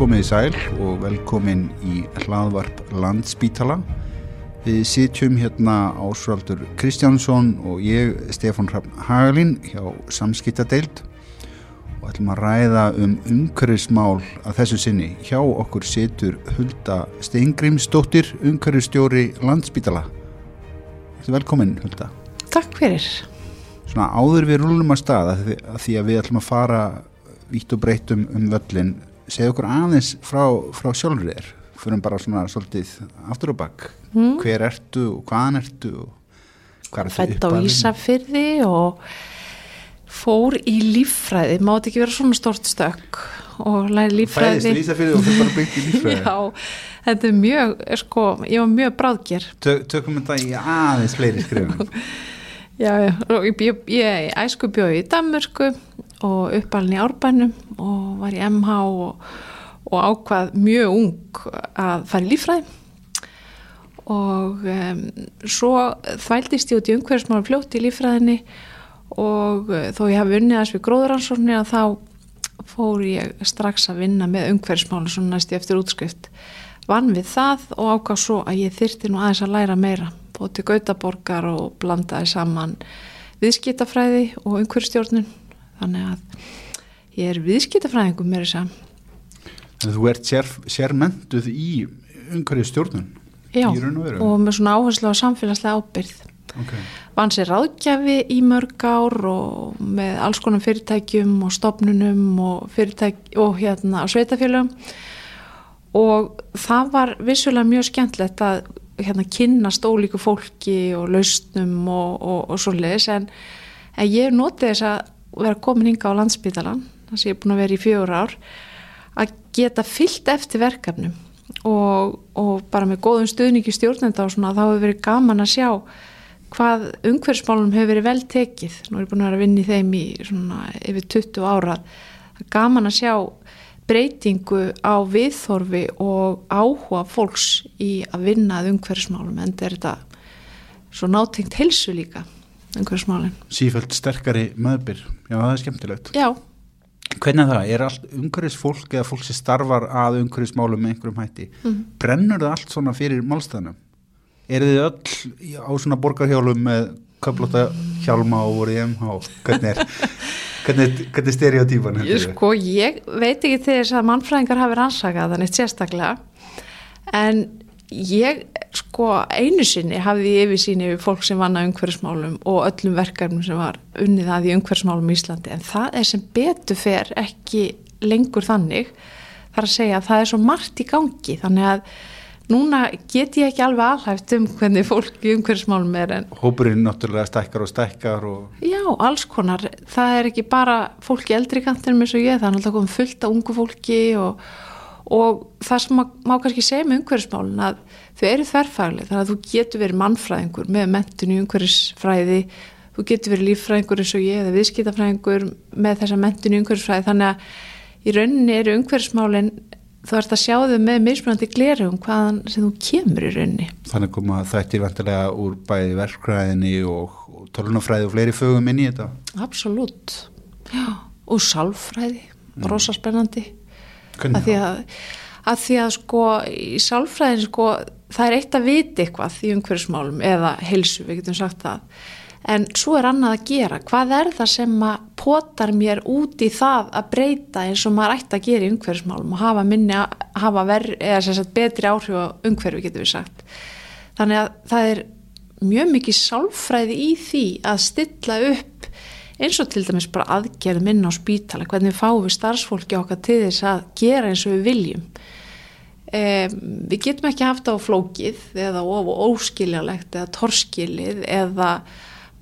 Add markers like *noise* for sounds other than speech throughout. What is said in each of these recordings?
komið í sæl og velkomin í hlaðvarp Landspítala. Við sitjum hérna Ásvaldur Kristjánsson og ég, Stefán Hrafn Hagalín hjá Samskiptadeild og ætlum að ræða um umhverfismál að þessu sinni. Hjá okkur situr Hulda Steingrímsdóttir, umhverfistjóri Landspítala. Velkomin Hulda. Takk fyrir. Svona áður við rúlum að stað að því að við ætlum að fara vítt og breytt um, um völlin segja okkur aðeins frá, frá sjálfur þér. Fyrir bara svona svolítið aftur og bakk mm. hver ertu og hvaðan ertu og hvað er þetta upp á Ísafyrði og fór í líffræði, máti ekki vera svona stort stök og læri líffræði Fæðist í Ísafyrði og fyrir bara byggt í líffræði. *laughs* Já, þetta er mjög, sko, ég var mjög bráðger. Tök, Tökum þetta í aðeins fleiri skrifum *laughs* Já, já, ég, ég, ég æsku bjóði í Danmörku og uppalinn í Árbænum og var í MH og, og ákvað mjög ung að fara í lífræði og um, svo þvældist ég út í umhverfsmála fljótt í lífræðinni og uh, þó ég hafi vunnið þess við gróðuransórni að þá fór ég strax að vinna með umhverfsmála svona næst ég eftir útskrift. Vann við það og ákvað svo að ég þyrti nú aðeins að læra meira. Bóti gautaborgar og blandaði saman viðskiptafræði og umhverfstjórnun þannig að ég er viðskiptafræðingum með þess að þú ert sér, sérmenduð í umhverju stjórnun Já, og, og með svona áherslu á samfélagslega ábyrð okay. vann sér ráðgjafi í mörg ár og með alls konar fyrirtækjum og stopnunum og, og hérna sveitafélagum og það var vissulega mjög skemmtlegt að hérna kynast ólíku fólki og lausnum og, og svo leiðis en, en ég noti þess að vera komin hinga á landsbytalan þess að ég er búin að vera í fjögur ár að geta fyllt eftir verkefnum og, og bara með góðum stuðningi stjórnenda og svona þá hefur verið gaman að sjá hvað umhverfsmálunum hefur verið vel tekið. Nú er ég búin að vera að vinna í þeim í svona yfir 20 ára það er gaman að sjá breytingu á viðþorfi og áhuga fólks í að vinna að umhverfsmálum en þetta er þetta svo nátengt helsu líka umhverfsmálinn. Sífælt sterkari meðbyr, já það er skemmtilegt. Já. Hvernig það, er allt umhverfsfólk eða fólk sem starfar að umhverfsmálum með einhverjum hætti, mm -hmm. brennur það allt svona fyrir málstæðanum? Er þið öll á svona borgarhjálum með köflóta hjálma og voru í MH? *laughs* Hvernig er, hvernig, hvernig er stereotýpan? Sko, ég veit ekki þess að mannfræðingar hafi rannsakað þannig sérstaklega en ég sko einu sinni hafði ég yfir síni yfir fólk sem vanna umhverfsmálum og öllum verkefnum sem var unnið að í umhverfsmálum í Íslandi. En það er sem betur fer ekki lengur þannig. Þar að segja að það er svo margt í gangi. Þannig að núna get ég ekki alveg alhæft um hvernig fólk í umhverfsmálum er en Hópurinn náttúrulega stækkar og stækkar og... Já, alls konar, það er ekki bara fólki eldri kantinum eins og ég, það er náttúrulega komið fullt af ungu fólki og og það sem má, má kannski segja með umhverfismálun að þau eru þverfagli þannig að þú getur verið mannfræðingur með mentun í umhverfisfræði þú getur verið líffræðingur eins og ég eða viðskiptafræðingur með þessa mentun í umhverfisfræði. Þannig að í rauninni eru umhverfismálin þú ert að sjá þau með mismunandi glerum hvaðan sem þú kemur í rauninni. Þannig koma þetta er vantilega úr bæði verkfræðinni og, tölunafræði og fleiri fögum inn í þetta. Absolut, já, og sálfræði mm. rosa spennandi að því að, því að sko í sálfræðin sko það er eitt að viti eitthvað í umhverfsmálum eða helsu, við getum sagt það. En svo er annað að gera. Hvað er það sem að potar mér út í það að breyta eins og maður ætti að gera í umhverfsmálum og hafa minni að hafa verð, eða sem sagt betri áhrif á umhverfi getur við sagt. Þannig að það er mjög mikið sálfræði í því að stilla upp eins og til dæmis bara aðgerð minna á spítala, hvernig fáum við starfsfólki okkar til þess að gera eins og við viljum. Um, við getum ekki haft á flókið eða óskiljalegt eða torskilið eða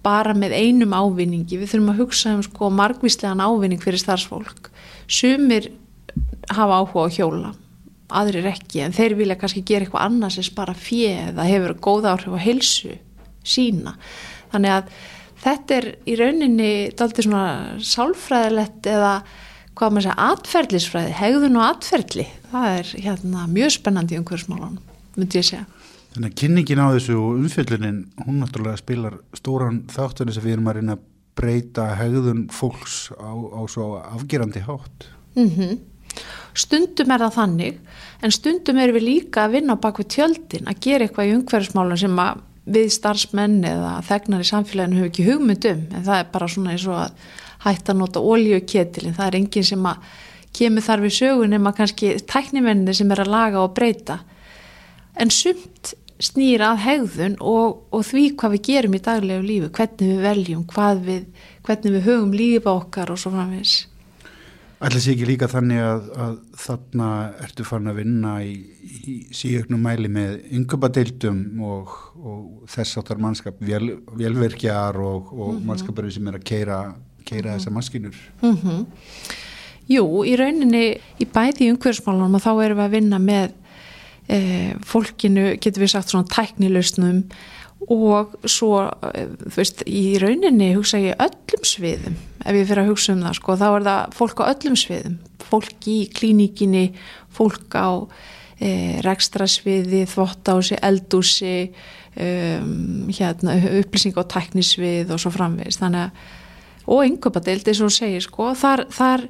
bara með einum ávinningi. Við þurfum að hugsa um sko margvíslegan ávinning fyrir starfsfólk. Sumir hafa áhuga á hjóla, aðrir ekki, en þeir vilja kannski gera eitthvað annars en spara fjeð eða hefur góða áhrif á helsu sína. Þannig að þetta er í rauninni daldi svona sálfræðilegt eða hvað maður segja, atferðlisfræði hegðun og atferðli það er hérna mjög spennandi umhverfsmálan myndi ég segja. Þannig að kynningin á þessu og umfjöllunin hún náttúrulega spilar stóran þáttur þess að við erum að reyna að breyta hegðun fólks á, á svo afgerandi hátt. Mm -hmm. stundum er það þannig en stundum erum við líka að vinna á bakvið tjöldin að gera eitthvað í umhverfismálun sem að við starfsmenn eða þegnar í samfélaginu hefur ekki hugmyndum en það er bara svona eins og að hætta að nota ólíu ketilin, það er enginn sem að kemur þar við sögun nema kannski tæknimenni sem er að laga og breyta en sumt snýra að hegðun og, og því hvað við gerum í daglegu lífi, hvernig við veljum, við, hvernig við hugum lífa okkar og svo framins. Ætla sér ekki líka þannig að, að þarna ertu farin að vinna í, í síögnum mæli með yngöpadeildum og, og þess áttar mannskap, vel, velverkjar og, og mm -hmm. mannskapari sem er að keira, keira mm -hmm. þessa maskinur. Mm -hmm. Jú, í rauninni í bæði umhverfsmálunum og þá erum við að vinna með e, fólkinu, getur við sagt svona tæknilausnum og svo, e, þú veist, í rauninni hugsa ég öllum sviðum ef ég fyrir að hugsa um það, sko, þá er það fólk á öllum sviðum, fólk í klínikinni, fólk á e, rekstrasviði, þvottási, eldúsi um, hérna, upplýsing á tæknisvið og svo framvegist, þannig að og yngöpadeild, eins og segir, sko, þar, þar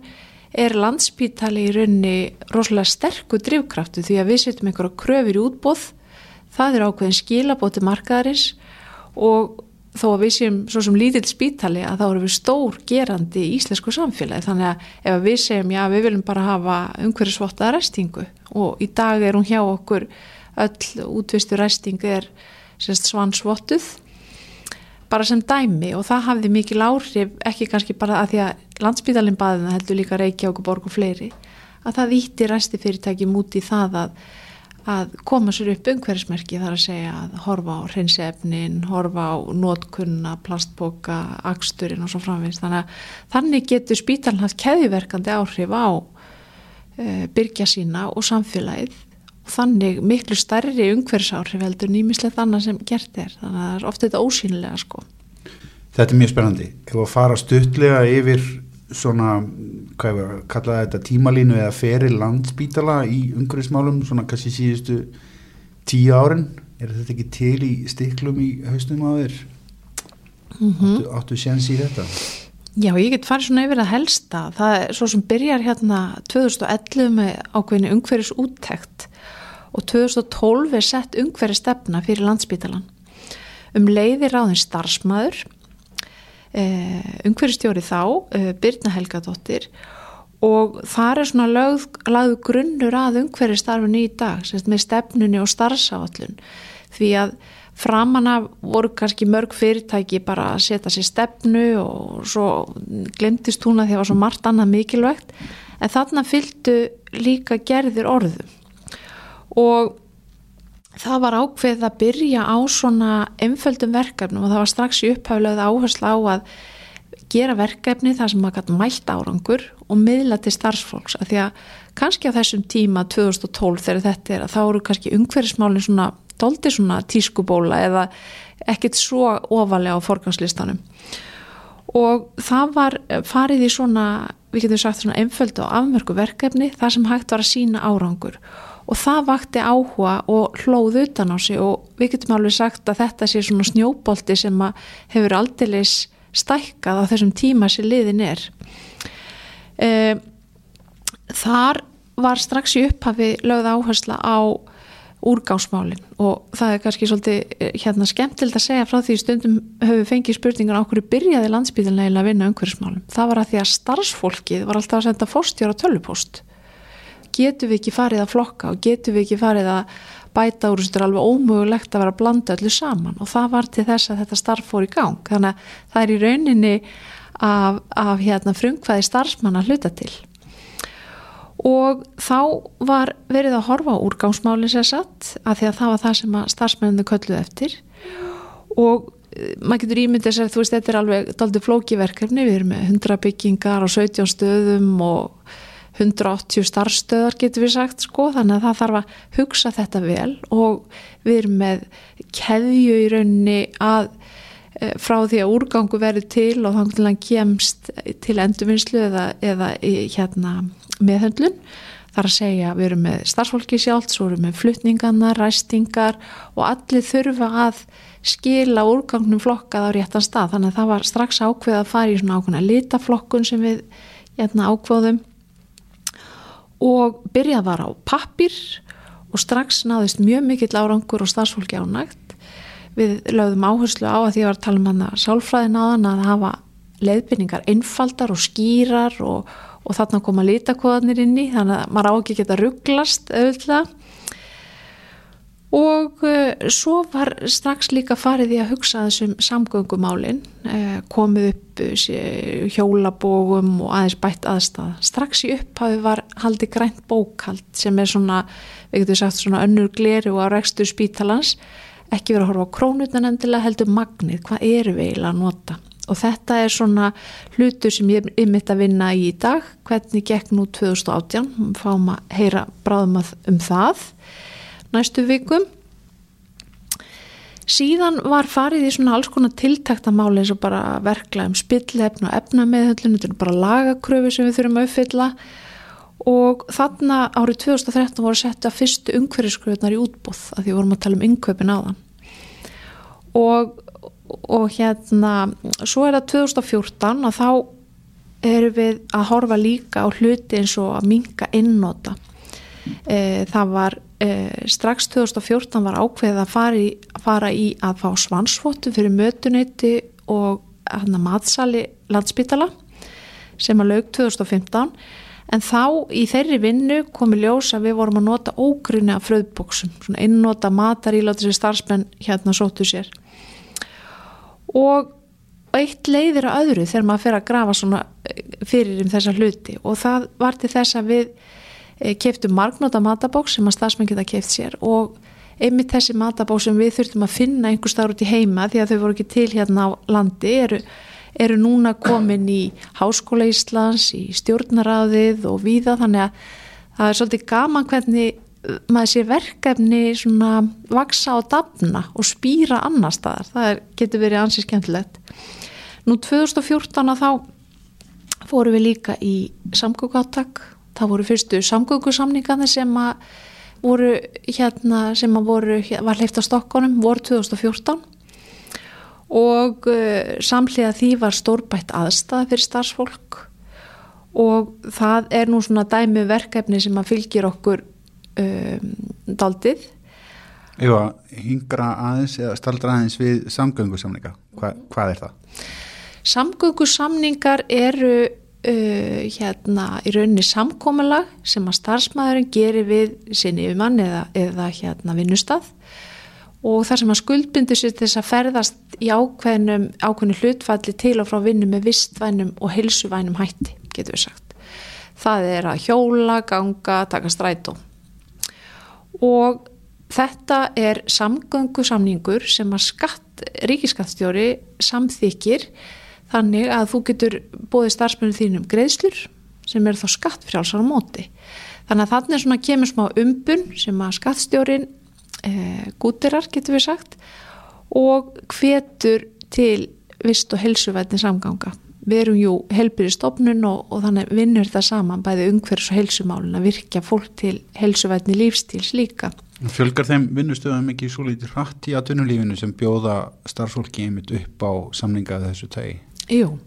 er landspítali í raunni rosalega sterkur drivkraftu því að við setjum einhverja kröfur í útbóð það er ákveðin skilabóti markaðarins og þó að við séum svo sem lítill spítali að þá eru við stór gerandi í íslensku samfélagi. Þannig að ef við segjum já við viljum bara hafa umhverju svotta restingu og í dag er hún hjá okkur öll útvistu resting er svansvottuð bara sem dæmi og það hafði mikil áhrif ekki kannski bara að því að landsbytalinn baðina heldur líka Reykjavík og Borg og fleiri að það ítti resti fyrirtæki múti það að, að koma sér upp umhverfismerki þar að segja að horfa á hreinsefnin, horfa á nótkunna, plastboka, aksturinn og svo framvegst þannig að þannig getur spítalinn haft keðiverkandi áhrif á uh, byrja sína og samfélagið þannig miklu starri umhverfsáhrif heldur nýmislegt annað sem gert er þannig að það er ofta þetta ósýnilega sko. Þetta er mjög spennandi ef að fara stuttlega yfir svona, hvað er að kalla þetta tímalínu eða feri landsbítala í umhverfsmálum, svona kannski síðustu tíu árin er þetta ekki til í stiklum í haustum á þér mm -hmm. áttu, áttu séns í þetta? Já, ég get farið svona yfir að helsta það er svo sem byrjar hérna 2011 með ákveðinu umhverfis úttekt og 2012 er sett umhverju stefna fyrir landsbítalan. Um leiði ráðin starfsmæður, eh, umhverjustjóri þá, eh, Birna Helgadóttir og það er svona lögð, lagðu grunnur að umhverju starfinu í dag, semst með stefnunni og starfsáallun því að framanna voru kannski mörg fyrirtæki bara að setja sér stefnu og svo glemtist hún að því að það var svo margt annað mikilvægt. En þarna fylgdu líka gerðir orðum og það var ákveð að byrja á svona einföldum verkefnum og það var strax í upphæflöðu áherslu á að gera verkefni þar sem maður gæti mælt árangur og miðla til starfsfólks. Að því að kannski á þessum tíma 2012 þegar þetta er að þá eru kannski umhverfismálinn svona doldi svona tískubóla eða ekkert svo ofalega á forgangslistanum. Og það var farið í svona, við getum sagt svona einföldu og afmörku verkefni þar sem hægt var að sína árangur. og það vakti áhuga og hlóð utan á sig. Og við getum alveg sagt að þetta sé svona snjóbolti sem hefur aldeilis stækkað á þessum tíma sem liðin er. E, þar var strax í upphafi lögð áhersla á úrgámsmálin og það er kannski svolítið eh, hérna skemmtild að segja frá því stundum höfum fengið spurningar á hverju byrjaði landsbygðinlega að vinna umhverfsmálum það var að því að starfsfólkið var alltaf að senda fórstjóra tölvupost getum við ekki farið að flokka og getum við ekki farið að bæta úr þetta er alveg ómögulegt að vera að blanda öllu saman. Og það var til þess að þetta starf fór í gang. Þannig að það er í rauninni af, af hérna, frumkvæði starfsmann að hluta til. Og þá var verið að horfa á úrgámsmálinn sér satt af því að það var það sem starfsmenninu kölluð eftir. Og eh, maður getur ímyndið sér að þú veist þetta er alveg daldi flókiverkefni, við erum með 100 byggingar og 17 stöðum og 180 starfstöðar getur við sagt sko. Þannig að það þarf að hugsa þetta vel og við erum með keðju í rauninni að e, frá því að úrgangu verður til og þannig að hann kemst til endurvinnslu eða, eða hérna, meðhöndlun. Þar að segja við erum með starfsfólki sjálft svo erum við flutningarna, ræstingar og allir þurfa að skila úrgangnum flokkað á réttan stað. Þannig að það var strax ákveð að fara í svona ákveðna litaflokkun sem við hérna, ákveðum og byrjað var á pappir og strax náðist mjög mikill árangur og starfsfólki ánægt. Við lögðum áherslu á að því að ég var að tala um hann að sálfræðin hann að hafa leiðbyrningar einfaldar og skýrar og, og þarna koma lítakóðanir inn í þannig að maður á ekki geta rugglast auðvitað og uh, svo var strax líka farið í að hugsa þessum samgöngumálin uh, komið upp uh, hjólabógum og aðeins bætt aðstæða strax í upphafi var haldi grænt bókald sem er svona, við getum sagt svona önnur gleri og á rekstur spítalans. Ekki verið að horfa á krónutan endilega heldur magnið, hvað eru við eiginlega að nota? Og þetta er svona hlutur sem ég er mitt að vinna í í dag. Hvernig gekk nú 2018 fáum að heyra bráðum um það næstu vikum. Síðan var farið í svona alls konar tiltaktamáli eins og bara verkla um spillefn og efna meðhöllinu, þetta er bara lagakröfu sem við þurfum að uppfylla. Og þarna árið 2013 voru sett að fyrstu umhverjaskröðunar í útbúð að því vorum að tala um yngköpin þann og, og hérna svo er það 2014 og þá erum við að horfa líka á hluti eins og að minka innóta e, það var strax 2014 var ákveðið að fara í, fara í að fá svansvotu fyrir mötuneyti og hann að matsali landsbytala sem að laug 2015 en þá í þeirri vinnu komi ljós að við vorum að nota ógrunni af fröðbóksum, svona einnota mataríláti sem starfsmenn hérna sóttu sér. Og eitt leiðir að öðru þegar maður fer að grafa svona eh, fyrir um þessa hluti. Og það var til þess að við eh, keftum margnóta matabóks sem að starfsmenn geta keft sér og einmitt þessi matabók sem við þurftum að finna einhver starf út í heima því að þau voru ekki til hérna á landi eru eru núna komin í Háskóla Íslands, í stjórnaráðið og víða þannig að það er svolítið gaman hvernig uh, maður sé verkefni svona vaksa á dafna og spýra annar staðar, það er, getur verið ansið skemmtilegt. Nú 2014 að þá fóru við líka í samgöngáttak, það voru fyrstu samgöngusamningarnir sem að voru hérna sem að voru, var hleyft á Stokkonum voru 2014 og uh, samlega því var stórbætt aðstæða fyrir starfsfólk. Og það er nú svona dæmi verkefni sem að fylgir okkur um, daldið Jú að hingra aðeins eða staldra aðeins við samgöngusamninga. Hva, hvað er það? Samgöngusamningar eru uh, hérna í rauninni samkómalag sem að starfsmæðurinn gerir við sinni yfirmann eða, eða hérna vinnustaf og þar sem að skuldbyndu sér til þess að ferðast í ákveðnum ákveðnu hlutfalli til og frá vinnu með vistvænum og helsuvænum hætti, getur við sagt. Það er að hjóla, ganga, taka strætó. Og þetta er samgöngu samningur sem að skatt, ríkiskattstjóri samþykir þannig að þú getur bóðið starfsmennu þínum greiðslur sem eru þá skattfrjálsar á móti. Þannig að þannig svona kemur smá umbun sem að skattstjórin e, gútirar getur við sagt og hvetur til vist og helsuvætni samganga við erum jú helbyrði stofnun og, og þannig vinnur þetta saman bæði umhverfs og helsumálun að virkja fólk til helsuvætni lífstíls líka Fjölgar þeim vinnustöðum ekki svo lítið hratt í aðtunulífinu sem bjóða starfsfólki einmitt upp á samningaðu þessu tægi? Jú,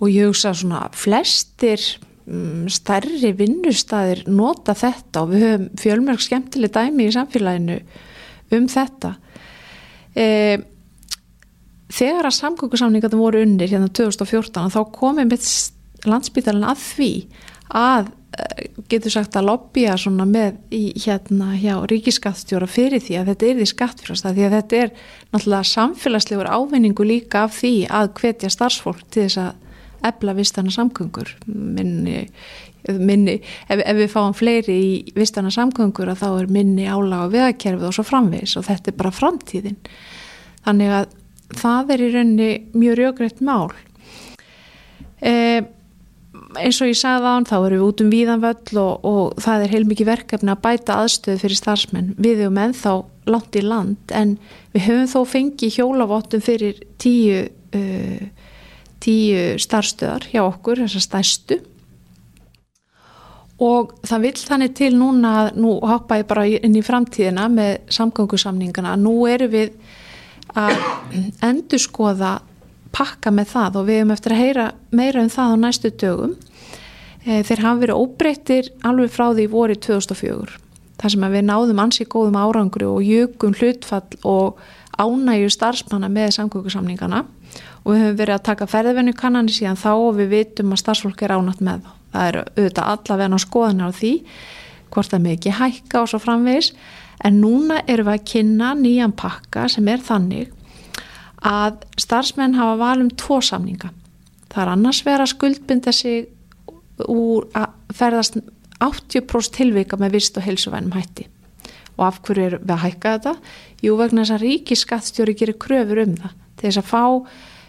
og ég hugsa svona flestir um, stærri vinnustæðir nota þetta og við höfum fjölmörg skemmtileg dæmi í samfélaginu um þetta. E, þegar að samgöngusamningatum voru unnir hérna 2014 þá komið mitt landsbytarinn að því að getur sagt að lobbya svona með í hérna hjá ríkiskattstjóra fyrir því að þetta er því skattfrjósta því að þetta er náttúrulega samfélagslegur ávinningu líka af því að hvetja starfsfólk til þess að ebla vistana samgöngur minni, minni ef, ef við fáum fleiri í vistana samgöngur að þá er minni álaga veðakerfið og svo framvegs og þetta er bara framtíðin. Þannig að það er í rauninni mjög rjögreitt mál. E, eins og ég sagði á hann þá erum við út um víðanvöll og, og það er heilmikið verkefni að bæta aðstöð fyrir starfsmenn. Við erum ennþá langt í land en við höfum þó fengið hjólavottum fyrir tíu uh, tíu starfstöðar hjá okkur, þessar stærstu. Og það vil þannig til núna að nú hoppa ég bara inn í framtíðina með samgöngusamningana. Að nú eru við að endur skoða pakka með það og við hefum eftir að heyra meira um það á næstu dögum e, þeir hafa verið óbreyttir alveg frá því voru 2004 þar sem við náðum ansi góðum árangri og jökum hlutfall og ánægju starfsmanna með samgöngusamningana og við höfum verið að taka ferðvennu kannanir síðan þá og við vitum að starfsfólk er ánægt með þá. Það er auðvitað allavega á skoðanar á því hvort það með ekki hækka og svo framvegis en núna erum við að kynna nýjan pakka sem er þannig að starfsmenn hafa valum tvo samninga. Það er annars vera skuldbinda sig úr að ferðast 80% tilvika með vist og helsuvænum hætti. Og af hverju er við að hækka þetta? Jú vegna þess að ríkiskattstjóri gerir kröfur um það. Til þess að fá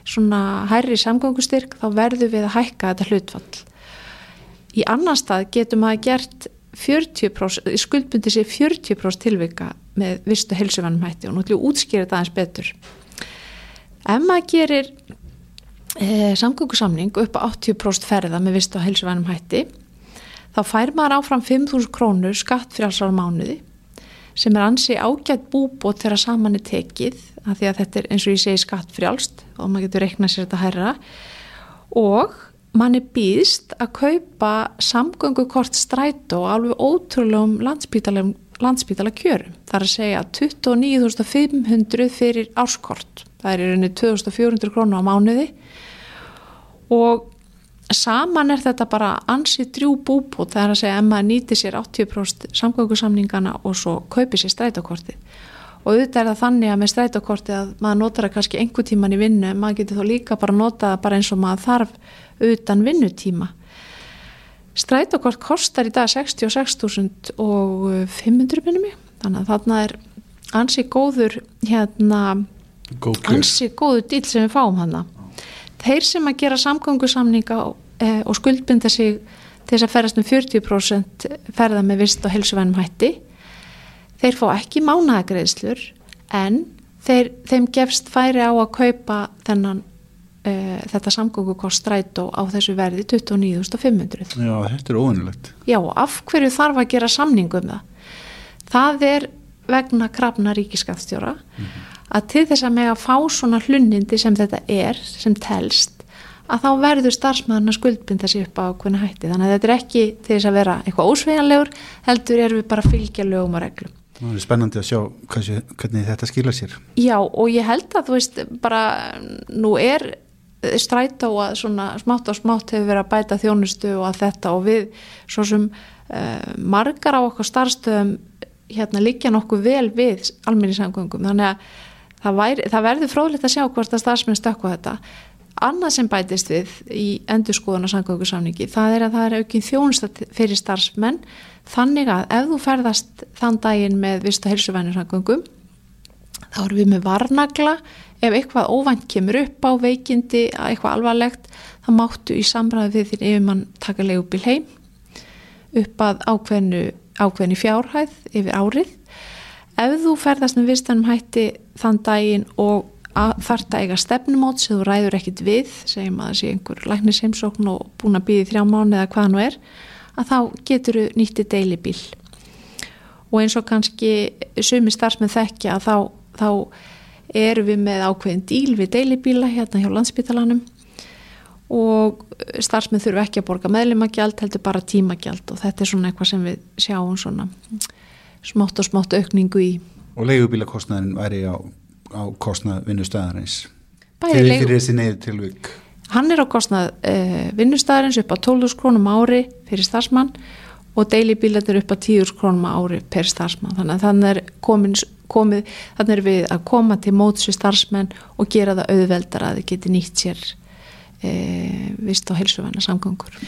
svona hærri samgangustyrk þá verður við að hækka þetta hlutfall. Í annan stað getum að gert 40%, skuldbundi sér 40% tilvika með vist og helsuvænum hætti og náttúrulega útskýra þetta aðeins betur. Ef maður gerir e, samgöngusamning upp á 80% ferða með vist og helsuvænum hætti þá fær maður áfram 5.000 krónur skatt fyrir alls ára mánuði sem er ansi ágætt búbót þegar saman er tekið af því að þetta er eins og ég segi skatt fyrir allst og maður getur reiknað sér þetta herra og mann er býðst að kaupa samgöngukort strætó alveg ótrúlegum landsbítala kjörum. Það er að segja 29.500 fyrir árskort. Það er í rauninni 2.400 krónu á mánuði. Og saman er þetta bara ansið drjú búbút það er að segja að maður nýti sér 80% samgöngusamningana og svo kaupi sér strætókortið. Og auðvitað er það þannig að með strætókortið að maður notar það kannski einhver tíman í vinnu maður getur þó líka bara nota það bara eins og maður þarf utan vinnutíma. Strætókort kostar í dag 66.500 minnum þannig að þarna er ansið góður hérna Góð ansið góður dýl sem við fáum hann þeir sem að gera samgöngusamninga eh, og skuldbinda sig til þess að ferast um 40% ferða með vist og helsuvænum hætti þeir fá ekki mánagreðslur en þeir, þeim gefst færi á að kaupa þennan uh, þetta samgöngukost strætó á þessu verði 29.500 Já, þetta er óvinnilegt Já, af hverju þarf að gera samningu um það? Það er vegna krafna ríkiskaftstjóra mm -hmm að til þess að með að fá svona hlunnindi sem þetta er, sem telst að þá verður starfsmæðurna skuldbynda sér upp á hvernig hætti, þannig að þetta er ekki til þess að vera eitthvað ósveganlegur heldur er við bara að fylgja lögum og reglum. Það er spennandi að sjá hvernig, hvernig þetta skilja sér. Já og ég held að þú veist bara nú er stræta og að svona smátt og smátt hefur verið að bæta þjónustu og að þetta og við svo sem uh, margar á okkar starfstöðum hérna líkja nokkuð vel við alminnisangöngum þannig að það, væri, það verður fróðilegt að sjá hvort að starfsmenn stökku þetta. Annað sem bætist við í endurskóðan og samgöngusamningi, það er að það er aukinn þjónustat fyrir starfsmenn. Þannig að ef þú ferðast þann daginn með vist og helsuvænir samgöngum þá erum við með varnagla. Ef eitthvað óvænt kemur upp á veikindi, eitthvað alvarlegt þá máttu í samræði við því ef mann taka leigubil heim upp að ákveðinu, ákveðinu fjárhæð yfir árið ef þú ferðast með vistanum hætti þann daginn og þarf það eiga stefnumót sem þú ræður ekkit við segjum að það sé einhver læknisheimsókn og búin að býði þrjá mánu eða hvað nú er að þá getur þú nýtti deilibíl. Og eins og kannski sumi starfsmenn þekkja að þá, þá eru við með ákveðin díl við deilibíla hérna hjá landsbytalanum og starfsmenn þurfu ekki að borga meðlimagjald heldur bara tímagjald og þetta er svona eitthvað sem við sjáum svona smátt og smátt aukningu í. Og leigubílakostnaðin væri á, á kostnað vinnustæðarins fyrir, leigu... fyrir þessi neyðu tilvík? Hann er á kostnað eh, vinnustæðarins upp á 12 krónum ári fyrir starfsmann og deilibílatir upp á 10 krónum ári per starfsmann. Þannig að þannig er komin, komið, þannig er við að koma til mótsu starfsmenn og gera það auðveldar að þið geti nýtt sér eh, vist á helsuvæna samgangur.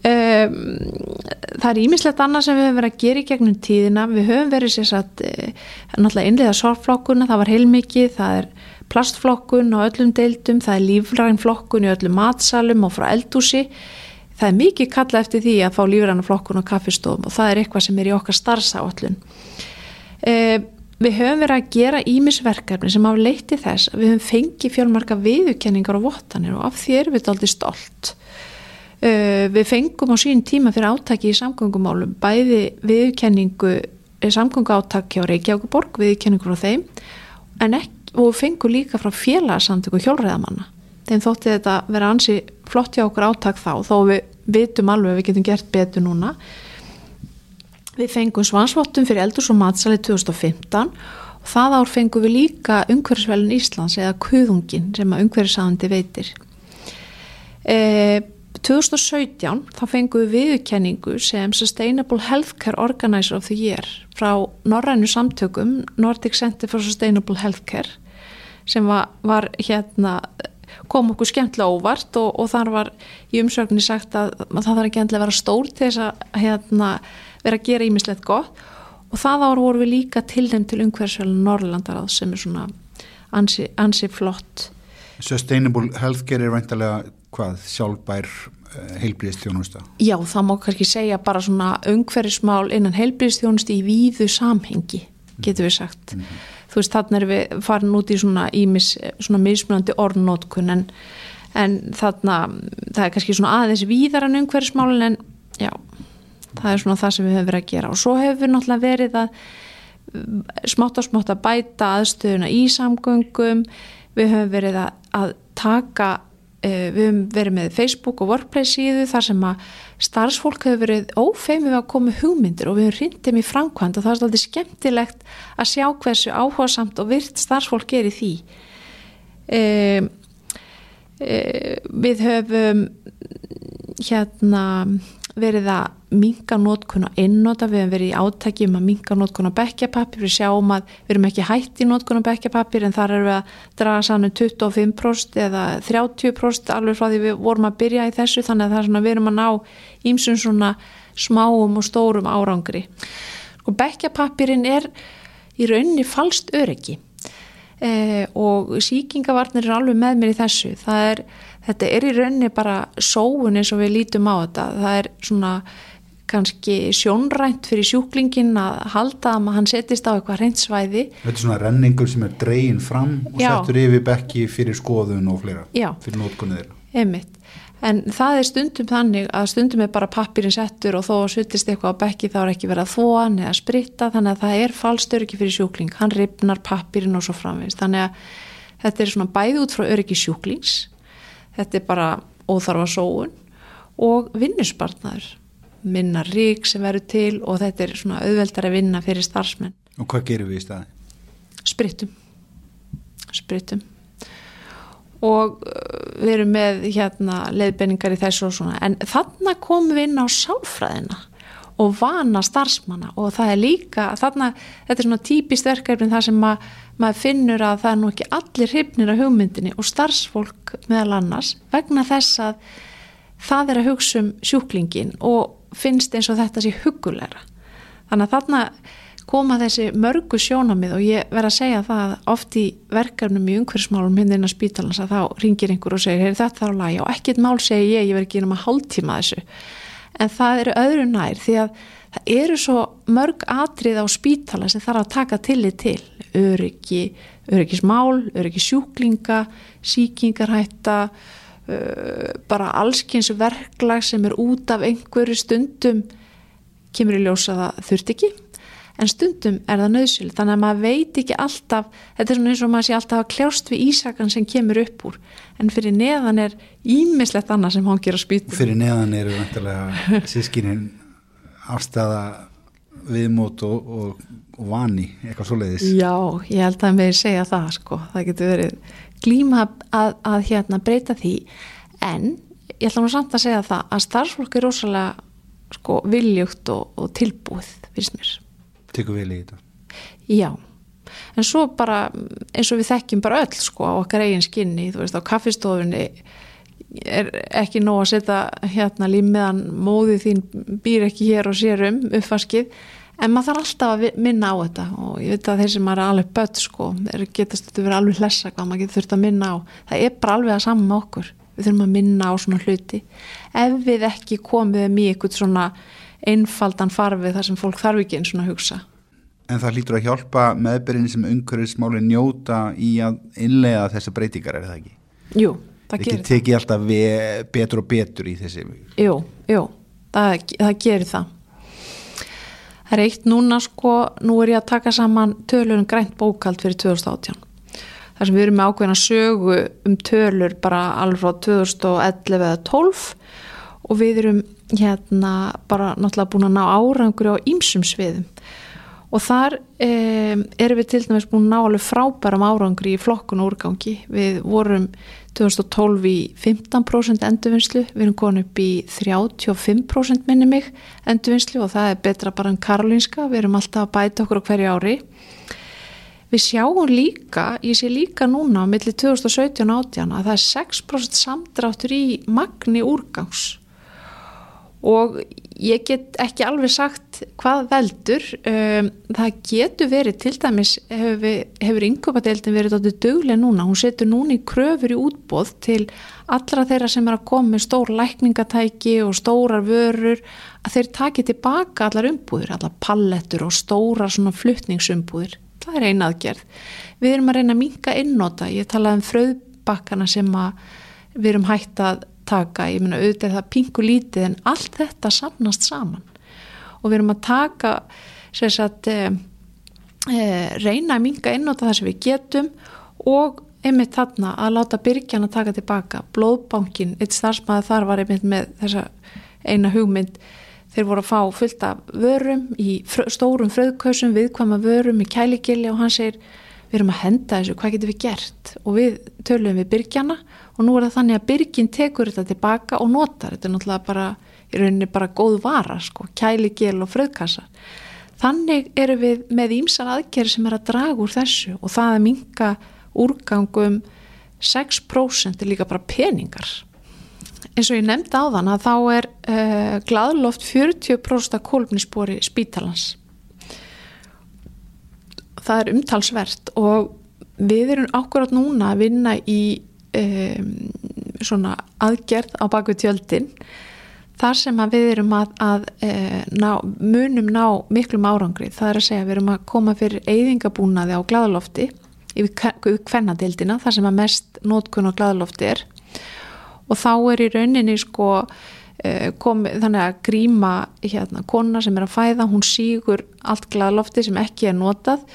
Það er ímislegt annað sem við höfum verið að gera í gegnum tíðina. Við höfum verið sérsagt e, náttúrulega innlega sorgflokkuna, það var heilmikið það er plastflokkun á öllum deildum það er lífrænflokkun í öllum matsalum og frá eldúsi það er mikið kalla eftir því að fá lífrænflokkun á kaffistofum og það er eitthvað sem er í okkar starfsáallun við höfum verið að gera ímisverkefni sem hafa leitt í þess við höfum fengið fjölmarka viðukenningar og vottanir og af því erum við við fengum á sín tíma fyrir átaki í samgöngumálum bæði viðkenningu eh, samgöngu átaki á Reykjavíkuborg viðkenningu frá þeim ekki, og fengum líka frá félagsamtöku hjólreðamanna þeim þótti þetta vera ansi flott hjá okkur átak þá þó við vitum alveg að við getum gert betur núna. Við fengum svansvottum fyrir eldurs og matsali 2015 og það ár fengum við líka umhverfisvelin Íslands eða kuðungin sem að umhverfisáðandi veitir. E, 2017 þá fengum við viðkenningu sem Sustainable Healthcare Organizer of the Year frá Norrænu samtökum Nordic Center for Sustainable Healthcare sem var, var hérna kom okkur skemmtilega óvart og, og þar var í umsögninni sagt að, að það þarf ekki endlega að vera stór til þess að hérna, vera að gera ímislegt gott. Og það ár voru við líka tilnæmt til umhverfisvelin Norrlandarað sem er svona ansi, ansi flott. Sustainable Healthcare er veintilega hvað sjálfbær eh, heilbríðstjónusta? Já, það má kannski segja bara svona umhverfismál innan heilbríðstjónusti í víðu samhengi, getur við sagt mm -hmm. þú veist, þannig er við farin út í svona ímis, svona mismunandi orðnótkun en, en þarna það er kannski svona aðeins víðar en umhverfismálin en já það er svona það sem við höfum verið að gera og svo hefur við náttúrulega verið að smátt á smátt að bæta aðstöðuna í samgöngum við höfum verið að, að taka við höfum verið með Facebook og Workplace síðu þar sem að starfsfólk hefur verið ófeimið að koma hugmyndir og við höfum rindið mér framkvæmt og það er alltaf skemmtilegt að sjá hversu áhugasamt og virt starfsfólk er í því. E, e, við höfum hérna verið að minga nótkun og einnóta, við hefum verið í átæki um að minga nótkun á bekkjapapir, við sjáum að við erum ekki hætti nótkun á bekkjapapir en þar erum við að draga sannu 25% eða 30% alveg frá því við vorum að byrja í þessu þannig að það er svona við erum að ná ímsum svona smáum og stórum árangri. Og bekkjapapirinn er í rauninni falst öryggi. Eh, og síkingavarnir er alveg með mér í þessu. Það er þetta er í rauninni bara sóun eins og við lítum á þetta. Það er svona kannski sjónrænt fyrir sjúklingin að halda að hann setist á eitthvað reynsvæði Þetta er svona renningur sem er dreyin fram og Já. settur yfir bekki fyrir skoðun og fleira Já. fyrir nótkunni þeirra. En það er stundum þannig að stundum er bara pappirinn settur og þó að suttist eitthvað á bekki þá er ekki verið að þóan eða spritta þannig að það er falstöryggi fyrir sjúkling. Hann ripnar pappirinn og svo framvist þannig að þetta er svona bæði út frá öryggi sjúklings þetta er bara óþarfa sóun og vinnusbarnar minna rík sem verður til og þetta er svona auðveldar að vinna fyrir starfsmenn. Og hvað gerum við í staði? Sprittum. Sprittum. Og uh, við erum með hérna leiðbenningar í þessu og svona. En þarna komum við inn á sáfræðina og vana starfsmanna. Og það er líka þarna, þetta er svona típist verkefni þar sem að maður finnur að það er nú ekki allir hrifnir af hugmyndinni og starfsfólk meðal annars vegna þess að það er að hugsa um sjúklingin og finnst eins og þetta sé hugulegra þannig að þarna koma þessi mörgu sjónamið og ég verð að segja það að oft í verkefnum í umhverfsmálum hinn inn á spítalans að þá ringir einhver og segir þetta þarf að læga og ekkit mál segir ég, ég verð ekki um að hálftíma þessu. En það eru öðru nær því að það eru svo mörg atrið á spítala sem þarf að taka tillit til. Öryggi, öryggismál, öryggisjúklinga, síkingarhætta, bara allskynns verklag sem er út af einhverju stundum kemur í ljósa það þurft ekki en stundum er það nöðsynlega þannig að maður veit ekki alltaf þetta er svona eins og maður sé alltaf að kljást við ísakan sem kemur upp úr. En fyrir neðan er ímislegt annað sem hann ger að spýta fyrir neðan eru vantilega sískinin *laughs* afstæða viðmót og, og, og vani eitthvað svo leiðis Já, ég held að mér segja það sko, það getur verið glíma að, að hérna breyta því. En ég ætla nú samt að segja það að starfsfólk er rosalega sko viljugt og, og tilbúið finnst mér. Tekur vel í þetta. Já, en svo bara eins og við þekkjum bara öll sko á okkar eigin skinni, þú veist á kaffistofunni er ekki nóg að setja hérna límiðan móðið þín býr ekki hér og sér um uppfaskið en maður þarf alltaf að minna á þetta. Og ég veit að þeir sem er alveg börn sko, getast þetta verið alveg hlessa hvað maður getur þurft að minna á. Það er bara alveg að saman með okkur. Við þurfum að minna á svona hluti. Ef við ekki komum í eitthvað svona einfaldan farfið þar sem fólk þarf ekki eins og að hugsa. En það hlýtur að hjálpa meðbyrjini sem umhverfismáli njóta í að innlega þessa breytingar, er það ekki? Jú það. Það tekið alltaf betur og betur í þessi. Jú, jú, það, það gerir það. Það er eitt núna sko, nú er ég að taka saman tölur um grænt bókald fyrir 2018. Það sem við erum með ákveðin að sögu um tölur bara alveg frá 2011 eða 12 og við erum hérna bara náttúrulega búin að ná árangur á ýmsum sviðum og þar um, erum við til dæmis búin að ná alveg frábæram árangri í flokkun og úrgangi. Við vorum 2012 í 15% endurvinnslu við erum konið upp í 35% minni mig endurvinnslu og það er betra bara en Karolinska við erum alltaf að bæta okkur á hverju ári. Við sjáum líka ég sé líka núna á milli 2017 og 18 að það er 6% samdráttur í magni úrgangs. Og ég get ekki alveg sagt hvað veldur. Um, það getur verið til dæmis hefur, hefur yngöpadeildin verið áttið dögleg núna, hún setur núna í kröfur í útbóð til allra þeirra sem er að koma með stór lækningatæki og stórar vörur að þeir taki tilbaka allar umbúður, allar pallettur og stóra svona fluttningsumbúður það er eina aðgerð. Við erum að reyna að minka innóta, ég talaði um fröðbakkana sem við erum hægt að taka, ég meina auðvitað það pingu lítið en allt þetta samnast saman. Og við erum að taka sagt, e, e, reyna að minga inn á það sem við getum og einmitt þarna að láta byrkjan að taka tilbaka. Blóðbankin, eitt starfsmæði þar var einmitt með þessa eina hugmynd. Þeir voru að fá fullt af vörum í frö, stórum fröðkausum viðkvæma vörum í kæligili og hann segir við erum að henda þessu, hvað getum við gert? Og við töluðum við byrkjana og nú er það þannig að byrgin tekur þetta tilbaka og notar, þetta er náttúrulega bara í rauninni bara góð vara sko, kæli, gel og fröðkassa þannig eru við með ímsan aðgerri sem er að draga úr þessu og það að minka úrgangum 6% er líka bara peningar. Eins og ég nefndi á þann að þá er uh, gladloft 40% af kólumnispori spítalans. Það er umtalsvert og við erum ákvarðat núna að vinna í um, svona aðgerð á bakvið tjöldin þar sem við erum að, að e, ná, munum ná miklum árangri. Það er að segja við erum að koma fyrir eigingabúnaði á gladalofti yfir kvennadildina þar sem að mest nótkun á gladalofti er. Og þá er í rauninni sko e, komi, þannig að gríma hérna kona sem er að fæða hún sígur allt gladalofti sem ekki er notað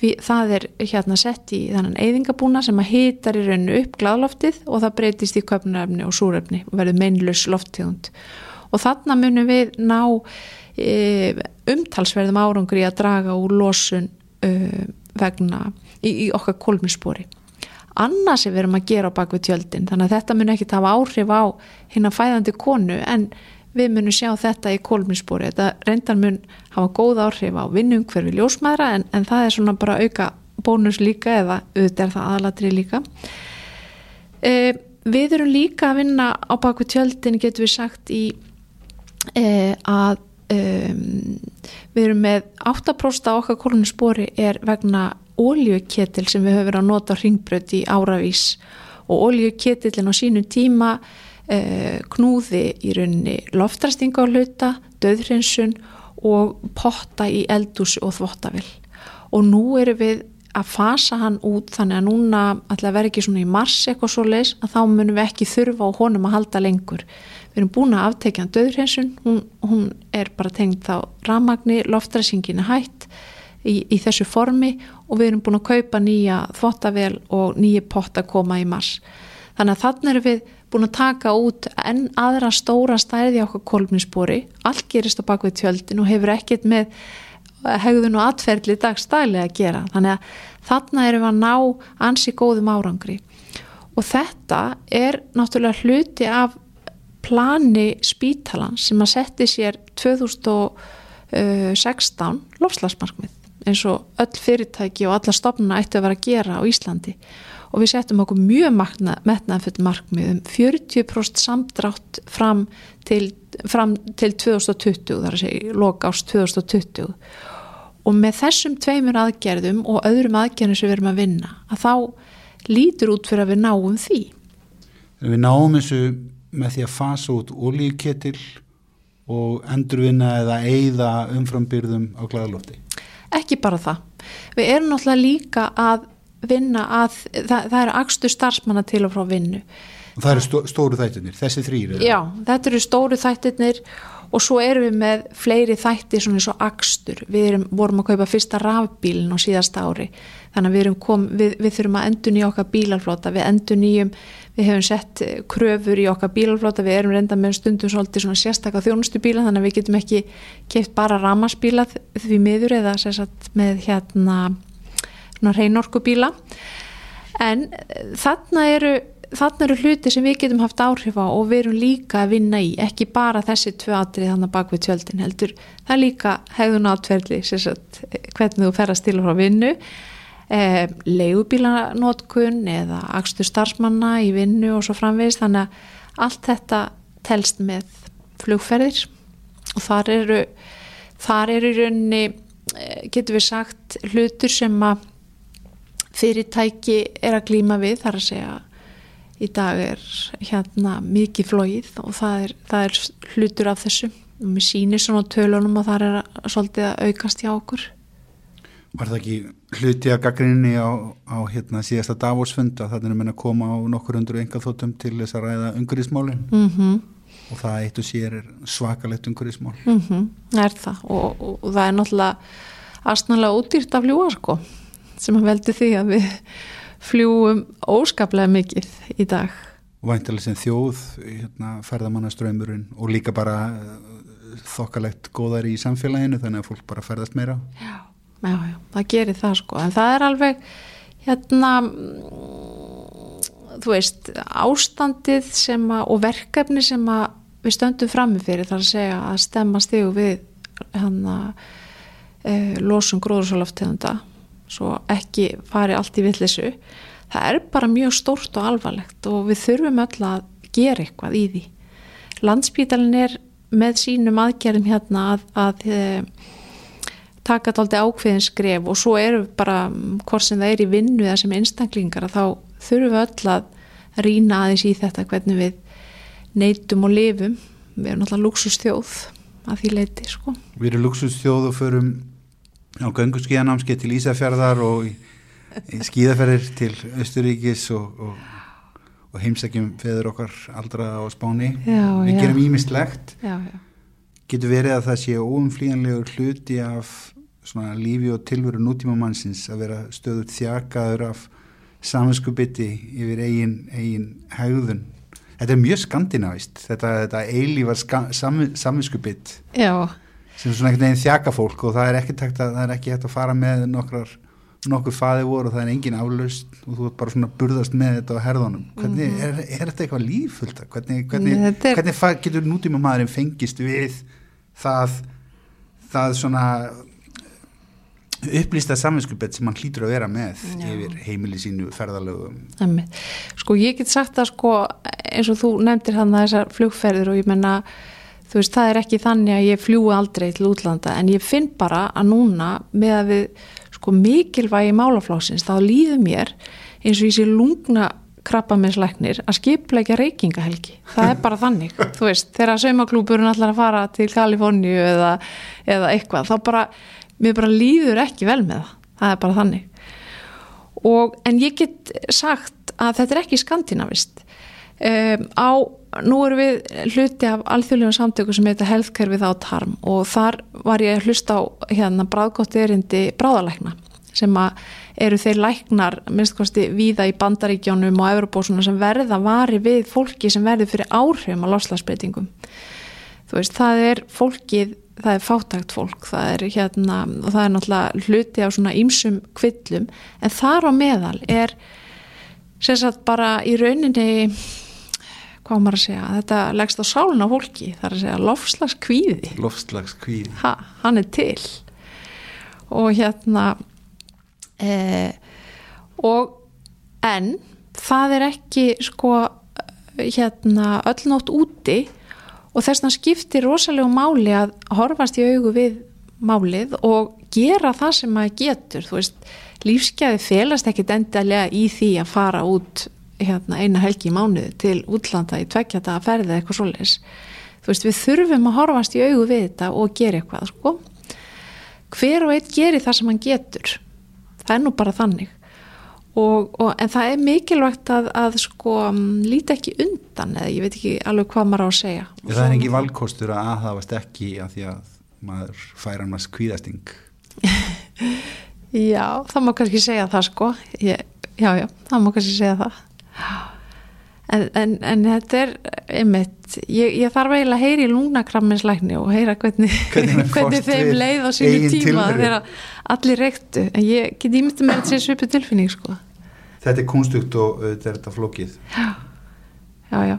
því það er hérna sett í þannan eyðingabúna sem að hitar í rauninu upp gladloftið og það breytist í köpnarefni og súrefni og verður meinlus lofttegund. Og þarna munum við ná e, umtalsverðum árangur í að draga úr losun e, vegna í, í okkar kolminspori annars er við erum að gera á bakvið tjöldin þannig að þetta mun ekki tafa áhrif á hinn að fæðandi konu en við munum sjá þetta í kólminspóri þetta reyndar mun hafa góð áhrif á vinnum hverfi ljósmaðra en, en það er svona bara auka bónus líka eða auðvitað er það aðlatri líka. E, við erum líka að vinna á baku tjöldin getur við sagt í e, að e, við erum með 8% á okkar kólminspóri er vegna óljöketil sem við höfum verið að nota hringbröð í áravís og óljöketilin á sínum tíma knúði í rauninni loftrastinga á hluta, döðrinsun og potta í eldús og þvottavill og nú erum við að fasa hann út þannig að núna að vera ekki svona í mars eitthvað svo leis að þá munum við ekki þurfa á honum að halda lengur. Við erum búin að aftekja döðrinsun, hún, hún er bara tengd þá ramagni, loftrastingin er hætt í, í þessu formi og við erum búin að kaupa nýja þvottavel og nýja potta koma í mars. Þannig að þannig erum við búin að taka út enn aðra stóra stærði á okkur kolminspori, allt gerist á bakvið tjöldin og hefur ekkert með hegðun og atferðli dagstæli að gera. Þannig að þarna erum við að ná ansi góðum árangri. Og þetta er náttúrulega hluti af plani spítalan sem að setti sér 2016 lofslagsmarkmið eins og öll fyrirtæki og alla stofnuna ætti að vera að gera á Íslandi og við settum okkur mjög metnaðfull markmið um 40% samdrátt fram til, fram til 2020, þar að segja loka ást 2020 og með þessum tveimur aðgerðum og öðrum aðgerðum sem við erum að vinna að þá lítur út fyrir að við náum því. Við náum þessu með því að fasa út ólíketil og endurvinna eða eigða umframbyrðum á glæðalótti Ekki bara það. Við erum náttúrulega líka að vinna að, það, það eru axtu starfsmanna til og frá vinnu. Það eru stó, stóru þættirnir, þessi þrýr? Já, þetta eru stóru þættirnir og svo erum við með fleiri þætti svona eins og akstur við erum, vorum að kaupa fyrsta rafbílin á síðasta ári þannig að við, kom, við, við þurfum að endur nýja okkar bílarflota við endur nýjum, við hefum sett kröfur í okkar bílarflota, við erum reynda með stundum svolítið svona sérstakka þjónustu bíla þannig að við getum ekki keift bara ramasbíla því miður eða sagt, með hérna svona reynorku bíla en eh, þarna eru þarna eru hluti sem við getum haft áhrif á og við erum líka að vinna í. Ekki bara þessi tvö atrið þannig bak við tjöldin heldur, það er líka hegðun átverðli, hvernig þú ferast til frá vinnu. Eh, leigubílanótkun eða axtur starfsmanna í vinnu og svo framvegist, þannig að allt þetta telst með flugferðir. Og þar eru þar eru í rauninni eh, getur við sagt hlutur sem að fyrirtæki er að glýma við þar að segja í dag er hérna mikið flóið og það er, það er hlutur af þessu. Og mér sýnir svona tölunum og það er að, svolítið að aukast hjá okkur. Var það ekki hluti að gaggrinni á, á hérna síðasta Davosfund að það er að koma á nokkur undur enga þóttum til þess að ræða ungurísmálin mm -hmm. og það eitt og sér er svakalegt ungurísmál mm -hmm. Það er það. Og, og, og það er náttúrulega aðsnalega útýrt af ljúa sko sem að veldi því að við fljúum óskaplega mikið í dag. Væntalega sem þjóð, hérna, ferðamannaströymurinn og líka bara uh, þokkalegt góðar í samfélaginu þannig að fólk bara ferðast meira. Já, já, já, það gerir það sko en það er alveg hérna þú veist ástandið sem að og verkefni sem að við stöndum framifyrir þar að segja að stemma stígu við hérna e, losum gróðursalaftegunda svo ekki fari allt í villisu það er bara mjög stórt og alvarlegt og við þurfum öll að gera eitthvað í því. Landsbítalinn er með sínum aðgerðum hérna að, að e, taka tólti ákveðin skref og svo eru bara hvort sem það er í vinnu eða sem einstaklingar að þá þurfum við öll að rína aðeins í þetta hvernig við neytum og lifum. Við erum náttúrulega luxustjóð að því leiti sko. Við erum luxustjóð og förum á gönguskíðanámski til Ísafjörðar og í, í skíðaferðir til Östuríkis og, og, og heimsækjum feður okkar aldra á spáni. Já, við já. gerum ímistlegt getur verið að það sé óumflíjanlegur hluti af svona lífi og tilveru nútíma mannsins að vera stöður þjakaður af saminskupiti yfir eigin, eigin hegðun. Þetta er mjög skandinavist þetta, þetta eilívar saminskupit já sem svona einhvern veginn þjaka fólk og það er ekki hægt að, er ekki hægt að fara með nokkrar nokkur faði voru og það er engin aflaust og þú ert bara svona burðast með þetta á herðunum hvernig -hmm. er, er þetta eitthvað líffullt hvernig, hvernig, er... hvernig getur nútíma maðurinn fengist við það það svona upplýsta saminskupet sem hann hlýtur að vera með Já. yfir heimili sínu ferðalögum Sko ég get sagt að sko eins og þú nefndir hann að þessar flugferðir og ég menna þú veist, það er ekki þannig að ég fljúi aldrei til útlanda en ég finn bara að núna með að við sko mikilvægi málaflásins þá líður mér eins og ég sé lungna krabba með slæknir að skipleika reykingahelgi. Það er bara þannig, *laughs* þú veist, þegar saumaklúburinn allar að fara til Kaliforníu eða, eða eitthvað, þá bara mér bara líður ekki vel með það. Það er bara þannig. Og, en ég get sagt að þetta er ekki skandinavist um, á nú erum við hluti af alþjóðlega samtöku sem heita Healthcare Without Harm og þar var ég að hlusta á hérna bráðgótt erindi bráðalækna sem að eru þeir læknar minnstkosti víða í bandaríkjónum og eurobósuna sem verða vari við fólki sem verður fyrir áhrifum á loslasbreytingum þú veist, það er fólkið það er fátækt fólk, það er hérna og það er náttúrulega hluti á svona ýmsum kvillum, en þar á meðal er sérsagt bara í rauninni hvað maður að segja, þetta leggst á sálun á fólki, það er að segja lofslagskvíði lofslagskvíði ha, hann er til. Og hérna e, og en það er ekki sko hérna öll nótt úti. Og þess að skiptir rosalega máli að horfast í augu við málið og gera það sem maður getur. Þú veist, lífsgæði felast ekkit endalega í því að fara út hérna, eina helgi í mánuði til útlanda í tveggjata að ferða eitthvað svoleis þú veist við þurfum að horfast í augu við þetta og gera eitthvað sko. hver og einn gerir það sem hann getur. Það er nú bara þannig. Og, og, en það er mikilvægt að, að sko líti ekki undan eða ég veit ekki alveg hvað maður á að segja. Og Það er ekki valkostur að aðhafast ekki að því að maður færa hann að skvíðasting *laughs* Já, það má kannski segja það sko. Ég, já, já, það má kannski segja það en, en, en þetta er einmitt, ég, ég þarf eiginlega að heyri í lungnakraminslækni og heyra hvernig, *laughs* hvernig, *laughs* hvernig þeim leið á sínu tíma þegar allir reyktu. En ég get ímyndið með þetta svipu tilfinning sko. Þetta er kunstugt og þetta er þetta flókið. Já, já, já.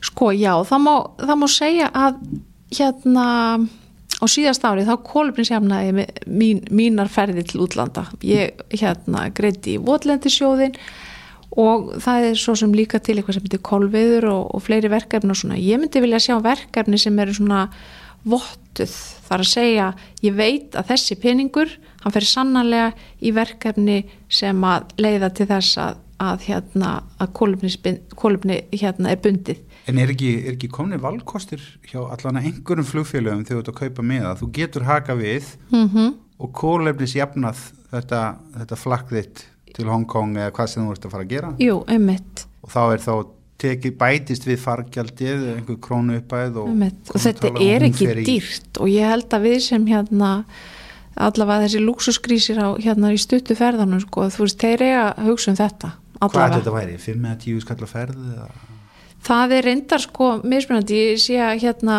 Sko, já, það má, það má segja að hérna á síðast árið þá kólubrinsjafnaði mín, mínar ferði til útlanda. Ég hérna greiti í Votlendisjóðin og það er svo sem líka til eitthvað sem heitir kolviður og, og fleiri verkefni og svona, ég myndi vilja sjá verkefni sem eru svona vottuð, þar að segja ég veit að þessi peningur hann fer sannarlega í verkefni sem að leiða til þess að, að hérna að kólumni hérna er bundið En er ekki, er ekki komni valkostir hjá allan einhverjum flugfélögum þegar þú ert að kaupa með það? Þú getur haka við mm -hmm. og kólefnis jafnað þetta, þetta flakðitt til Hongkong eða hvað sem þú ert að fara að gera? Jú, einmitt. Og þá er þá tekið bætist við fargjaldið einhver krónu uppæð og, og þetta er ekki dýrt og ég held að við sem hérna allavega þessi luxuskrísir á hérna í stuttu ferðanum sko, þú veist, þeir eiga að hugsa um þetta allavega. Hvað er þetta væri? 5-10 skall að ferði eða? Það er reyndar sko mismunandi, ég sé að hérna,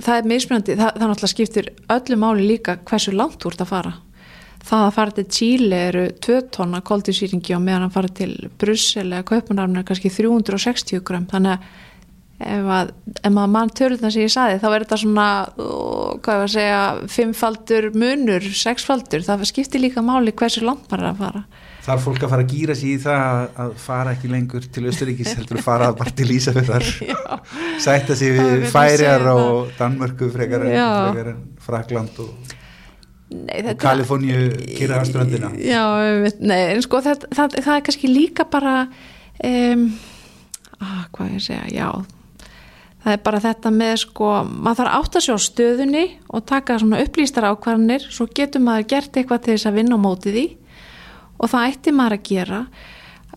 það er mismunandi, það, það náttúrulega skiptir öllu máli líka hversu langt úr það fara. Það að fara til Tíli eru 2 tonna koldisýringi og meðan að fara til Brussel eða Kaupanarfn er kannski 360 gram, þannig að ef, að, ef maður mann törluna sem ég saði þá er þetta svona, hvað var að segja, 5 faldur munur, 6 faldur, það skiptir líka máli hversu langt maður er að fara þarf fólk að fara að gýra sér í það að fara ekki lengur til Östuríkis heldur að fara bara til Ísafjörðar *laughs* sætta sér við færiar og Danmörku frekar en, frekar en Frakland og, og Kaliforníu kýra á strandina Já, nei, en sko það, það, það er kannski líka bara um, að, hvað ég segja, já. Það er bara þetta með sko maður þarf átt að sjá stöðunni og taka svona upplýstar ákvarðanir svo getur maður gert eitthvað til þess að vinna á mótið í og það ætti maður að gera.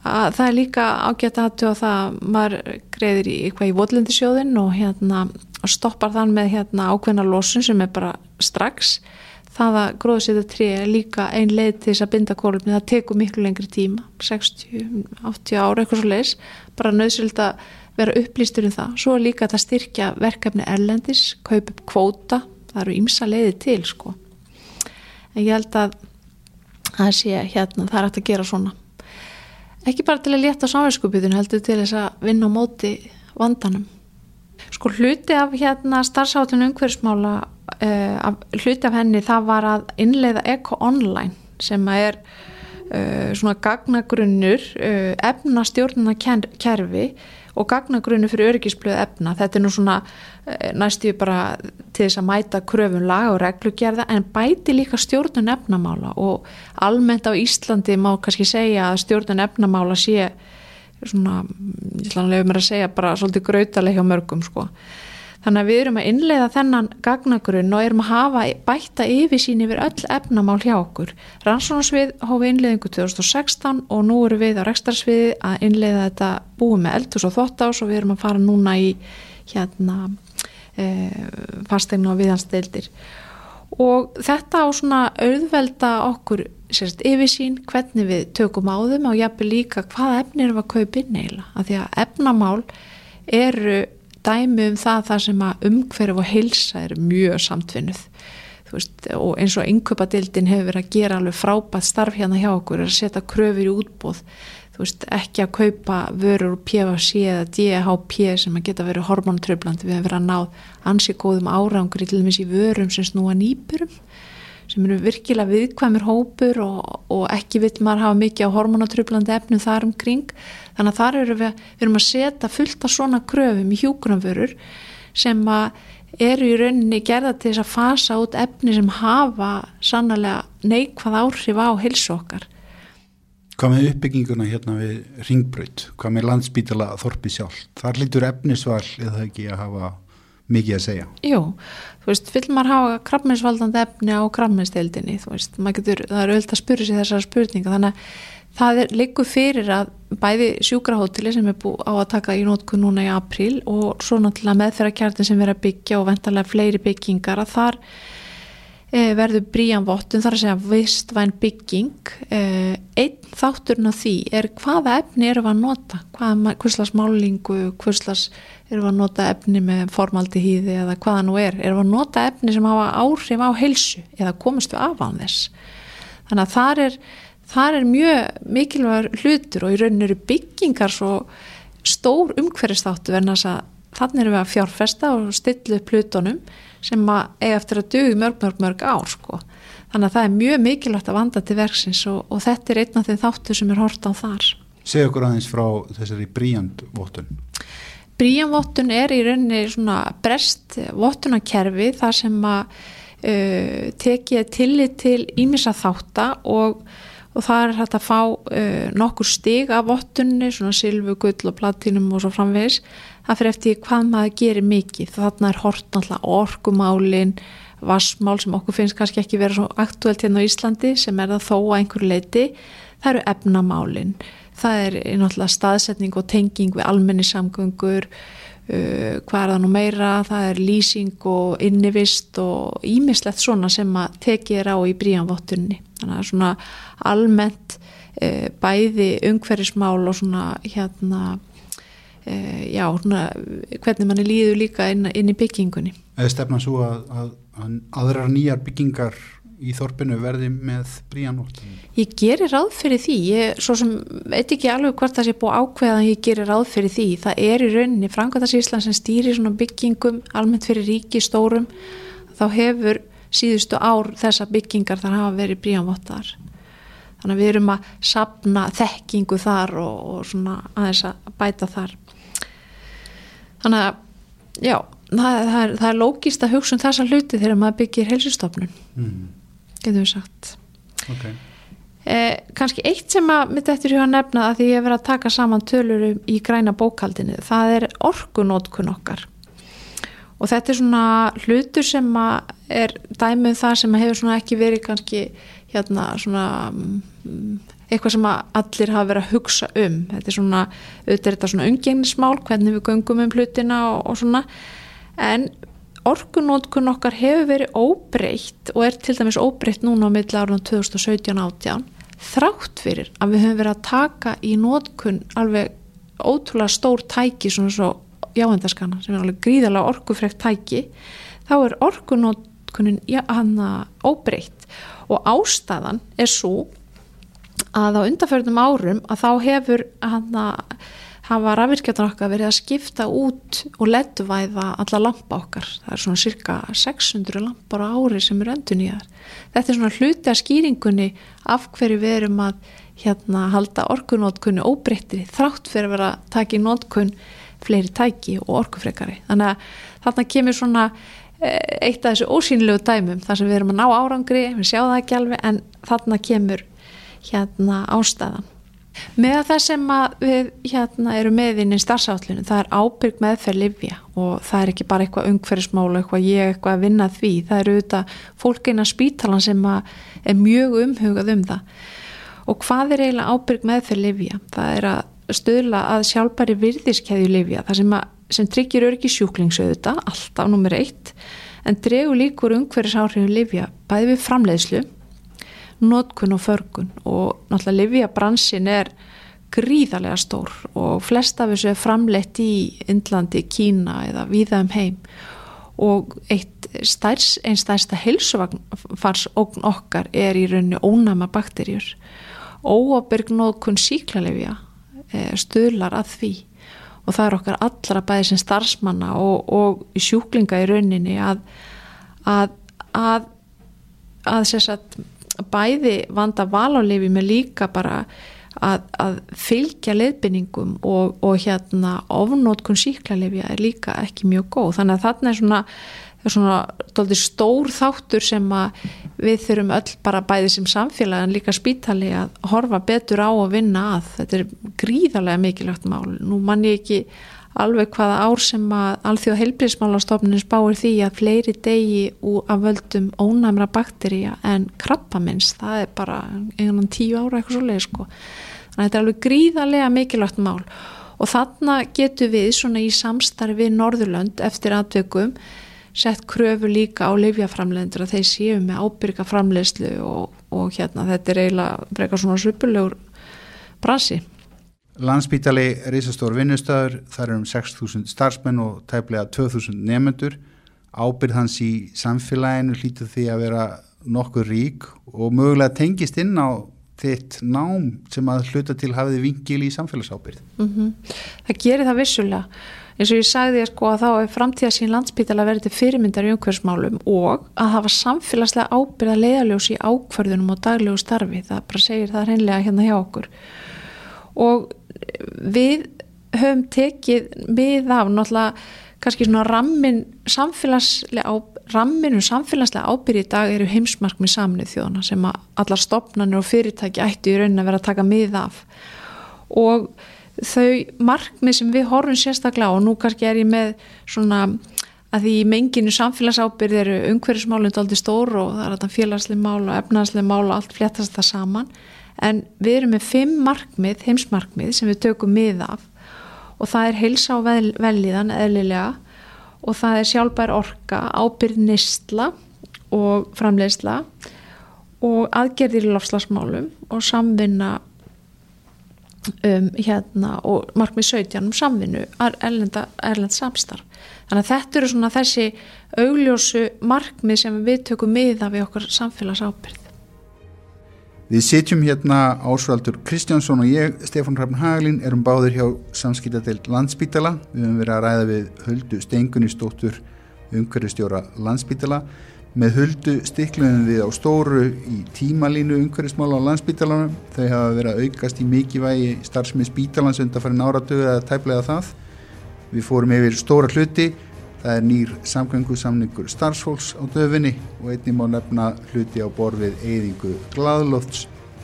Að það er líka ágætt aðtöða að það maður greiðir í eitthvað í votlendisjóðin og hérna stoppar þann með hérna ákveðna losun sem er bara strax. Það að gróðsýta 3 er líka ein leið til þess að binda kólumni, það tekur miklu lengri tíma 60-80 ára eitthvað svo leiðis, bara nöðsöld að vera upplýstur um það, svo líka að styrkja verkefni erlendis, kaupa upp kvóta, það eru ímsa leiði til sko. En ég held að það sé hérna, það er hægt að gera svona. Ekki bara til að leta samverðskupitun heldur til þess að vinna á móti vandanum. Sko hluti af hérna starfsáttun umhverfsmála uh, hluti af henni það var að innleiða Eko Online sem er uh, svona gagnagrunnur uh, efnastjórnuna kerfi og gagnagrunni fyrir örgisblöð efna. Þetta er nú svona eh, næstu bara til þess að mæta kröfun lag og reglugerða en bæti líka stjórnun efnamála og almennt á Íslandi má kannski segja að stjórnun efnamála sé svona, ég ætla að lefa mér að segja bara svolítið grautaleg hjá mörgum sko. Þannig að við erum að innleiða þennan gagnagrunn og erum að hafa bætta yfirsýn yfir öll efnamál hjá okkur. Rannsónarsvið hófi innleiðingu 2016 og nú eru við á rekstarsviði að innleiða þetta búið með eldhús og þóttás og við erum að fara núna í hérna e, fastegna og viðhansdeildir. Og þetta á svona auðvelda okkur sérst yfirsýn hvernig við tökum á þeim og jafnveg líka hvaða efni við að kaupa inn eila. Því að efnamál eru dæmi um það þar sem að umhverf og heilsa er mjög samtvinnuð. Veist, og eins og yngöpadildin hefur verið að gera alveg frábært starf hérna hjá okkur að setja kröfur í útbóð veist, ekki að kaupa vörur PFC eða DHP sem að geta verið hormontröflandi við hefur verið að náð ansi góðum árangur í til dæmis í vörum sem snúa nýpurum sem eru virkilega viðkvæmur hópur og, og ekki vill maður hafa mikið á hormonatröflandi efnum þar umkring þannig að þar eru við, við erum að setja fullt af svona kröfum í hjúgrunaförur sem eru í rauninni gerða til þess að fasa út efni sem hafa sannlega neikvað áhrif á hilsu okkar. Hvað með uppbygginguna hérna við ringbröð, hvað með landsbítala þorpi sjálf, þar lítur efnisval eða ekki að hafa mikið að segja. Jú, þú veist, vill maður hafa krabbmeinsvaldandi efni á krabbmeinstildinni, þú veist, maður getur, það er öll að spyrja sér þessar spurninga, þannig að það er líku fyrir að bæði sjúkrahóteli sem er búið á að taka í nótku núna í april og svo náttúrulega meðferðarkjartin sem verður að byggja og vendarlega fleiri byggingar að þar verður bríjanvottun þar að segja vistvæn bygging. E, einn þátturinn af því er hvaða efni eru að nota? Hvaða, hvurslags málingu hvurslags eru að nota efni með formaldihýði eða hvaða nú er? Eru að nota efni sem hafa áhrif á heilsu eða komustu af á þess? Þannig að þar er, þar er mjög mikilvægur hlutur og í rauninu eru byggingar svo stór umhverfistáttu verðan að þannig erum við að fjárfesta og stilla upp hlutunum sem eiga eftir að dögu mörg, mörg, mörg ár sko. Þannig að það er mjög mikilvægt að vanda til verksins og, og þetta er einn af þeim þáttu sem er hort á þar. Segð okkur aðeins frá þessari bríjandvottun. Bríjandvottun er í rauninni svona brest vottunakerfi þar sem að uh, tekið tillit til ímissa þátta og og það er hægt að fá uh, nokkur stig af vottunni, svona silfu, gull og platinum og svo framvegis það fyrir eftir hvað maður gerir mikið. Þarna er hort náttúrulega orkumálin vassmál sem okkur finnst kannski ekki vera svo aktuelt hérna á Íslandi sem er það þó að einhverju leiti það eru efnamálin. Það er náttúrulega staðsetning og tenging við almenni samgöngur uh, hvað er það nú meira? Það er lýsing og innivist og ímislegt svona sem að tekið er á í bríanvottunni þannig að svona almennt uh, bæði umhverfismál og svona hérna já, svona hvernig manni líður líka inn, inn í byggingunni. Eða stefna svo að, að, að aðrar nýjar byggingar í þorpinu verði með bríanótt? Ég gerir ráð fyrir því, ég svo sem veit ekki alveg hvort það sé búið ákveða en ég gerir ráð fyrir því, það er í rauninni Frankvæðarsíslan sem stýrir svona byggingum almennt fyrir ríki stórum. Þá hefur síðustu ár þessa byggingar þar hafa verið bríanvottar. Þannig að við erum að sapna þekkingu þar og, og svona aðeins að bæta þar þannig að já, það, það er, er lógist að hugsa um þessa hluti þegar maður byggir helsustofnun mm. getur við sagt. Ok. Eh, kannski eitt sem að mitt eftir hjá að nefna að því ég verið að taka saman tölur í græna bókaldinu, það er orkunótkun okkar. Og þetta er svona hlutur sem að er dæmið um það sem hefur svona ekki verið kannski hérna svona um, eitthvað sem að allir hafa verið að hugsa um. Þetta er svona, auðvitað er þetta svona umgengnismál, hvernig við göngum um hlutina og, og svona, en orkunótkun okkar hefur verið óbreytt og er til dæmis óbreytt núna á milli árunum 2017-18 þrátt fyrir að við höfum verið að taka í nótkun alveg ótrúlega stór tæki svona svo jáhendaskana sem er alveg gríðalega orkufrekt tæki. Þá er orkunótkunin hann óbreytt. Og ástæðan er svo að á undarförnum árum að þá hefur hann að hafa rafvirkjarnar okkar verið að skipta út og letuvæða alla lampa okkar. Það er svona cirka 600 lampar á ári sem eru endur nýjar. Þetta er svona hluti að skýringunni af hverju við erum að hérna, halda orkunótkunni óbreyttri þrátt fyrir að vera að taka í nótkun fleiri tæki og orkufrekari. Þannig að þarna kemur svona eh, eitt af þessu ósýnilegu dæmum þar sem við erum að ná árangri, við sjáum það ekki alveg en þarna kemur hérna ástæðan. Með það sem við hérna, eru meðinn í starfsállinu, það er ábyrg meðferð livja og það er ekki bara eitthvað umhverfismála, eitthvað ég eitthvað að vinna því, það eru auðvitað fólk eina spítalan sem er mjög umhugað um það. Og hvað er eiginlega ábyrg meðferð livja? Það er að stöðla að sjálfbæri virðiskeðju livja, það sem, sem tryggir örgi sjúklingsauðuta, alltaf nummer eitt, en dregur líkur umhverfisáhrifu livja bæði við framleiðslu nótkun og förgun. Og náttúrulega livjabransin er gríðarlega stór og flest af þessu er framleitt í Indlandi, Kína eða viða um heim. Og eitt stærs, einn stærsta heilsufarsókn okkar er í rauninni ónæma bakterjur óabyrg nótkun síklarlefja eh, stuðlar að því. Og það er okkar allra bæði sem starfsmanna og, og sjúklinga í rauninni að að að, að sagt, bæði vanda valálifi með líka bara að, að fylgja leiðbynningum og, og hérna ofnótkun síklarlifja er líka ekki mjög góð. Þannig að þarna er svona, er svona stór þáttur sem við þurfum öll bara bæði sem samfélag en líka spítali að horfa betur á að vinna að. Þetta er gríðarlega mikilvægt mál. Nú mann ég ekki alveg hvaða ár sem að alþjóða heilbríðsmálastofnun spáir því að fleiri degi af völdum ónæmra bakteríja en krabbamins, það er bara einhvern tíu ára eitthvað svo leið sko. Þannig að þetta er alveg gríðarlega mikilvægt mál og þarna getur við svona í samstarfi Norðurlönd eftir atveikum sett kröfu líka á livjaframlegendur að þeir séu með ábyrga framlegslu og, og hérna þetta er eiginlega brekar svona svipulegur bransi. Landsbítali reysastór vinnustöður, þar er um 6.000 starfsmenn og tæplega 2.000 nefnendur. Ábyrð hans í samfélaginu hlýtur því að vera nokkur rík og mögulega tengist inn á þitt nám sem að hluta til hafiði vingil í samfélagsábyrð. Mm -hmm. Það gerir það vissulega. Eins og ég sagði að, sko, að þá er framtíðasín landsbítala verið til fyrirmyndar í umhverfsmálum og að hafa samfélagslega ábyrða leiðaljós í ákvarðunum og daglegu starfi. Það bara segir það hreinlega hérna hjá okkur. Og við höfum tekið með af náttúrulega kannski svona rammin samfélagslega ramminu samfélagslega ábyrði í dag eru heimsmarkmið samnið þjóðana sem að allar stopnarnir og fyrirtæki ættu í raunin að vera að taka með af. Og þau markmið sem við horfum sérstaklega og nú kannski er ég með svona að því menginu samfélagsábyrð eru umhverjusmálund aldrei stór og það er þetta félagslega mál og efnagslega mál og allt fléttast það saman en við erum með fimm markmið, heimsmarkmið sem við tökum mið af. Og það er heilsa á vel, velíðan eðlilega. Og það er sjálfbær orka, ábyrð nistla og framleiðsla. Og aðgerðir í lofslagsmálum og samvinna um, hérna, og markmið 17 um samvinnu erlenda, erlend samstarf. Þannig að þetta eru svona þessi augljósu markmið sem við tökum miða við okkar samfélagsábyrð Við sitjum hérna Ásvaldur Kristjánsson og ég, Stefán Hrafn Haglin, erum báðir hjá samskiptadelt Landsbítala. Við höfum verið að ræða við Höldu Stengunni stóttur umhverfistjóra Landsbítala. Með Höldu stiklunum við á stóru í tímalínu umhverfismála á Landsbítalanum. Þau hafa verið að aukast í mikilvægi starfsmið Spítalans undan farin áratögu eða tæplega það. Við fórum yfir stóra hluti Það er nýr samgöngusamningur starfsfólks á döfinni og einnig má nefna hluti á borfið eyðingu gladlófts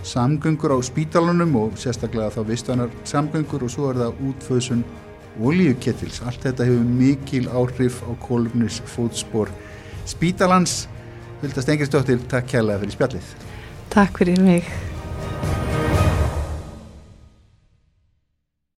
samgöngur á spítalunum og sérstaklega þá vistvanar samgöngur og svo er það útföðsun olíukettils. Allt þetta hefur mikil áhrif á kólumnis fótspor spítalans. Vilda Stengirsdóttir, takk kærlega fyrir spjallið. Takk fyrir mig.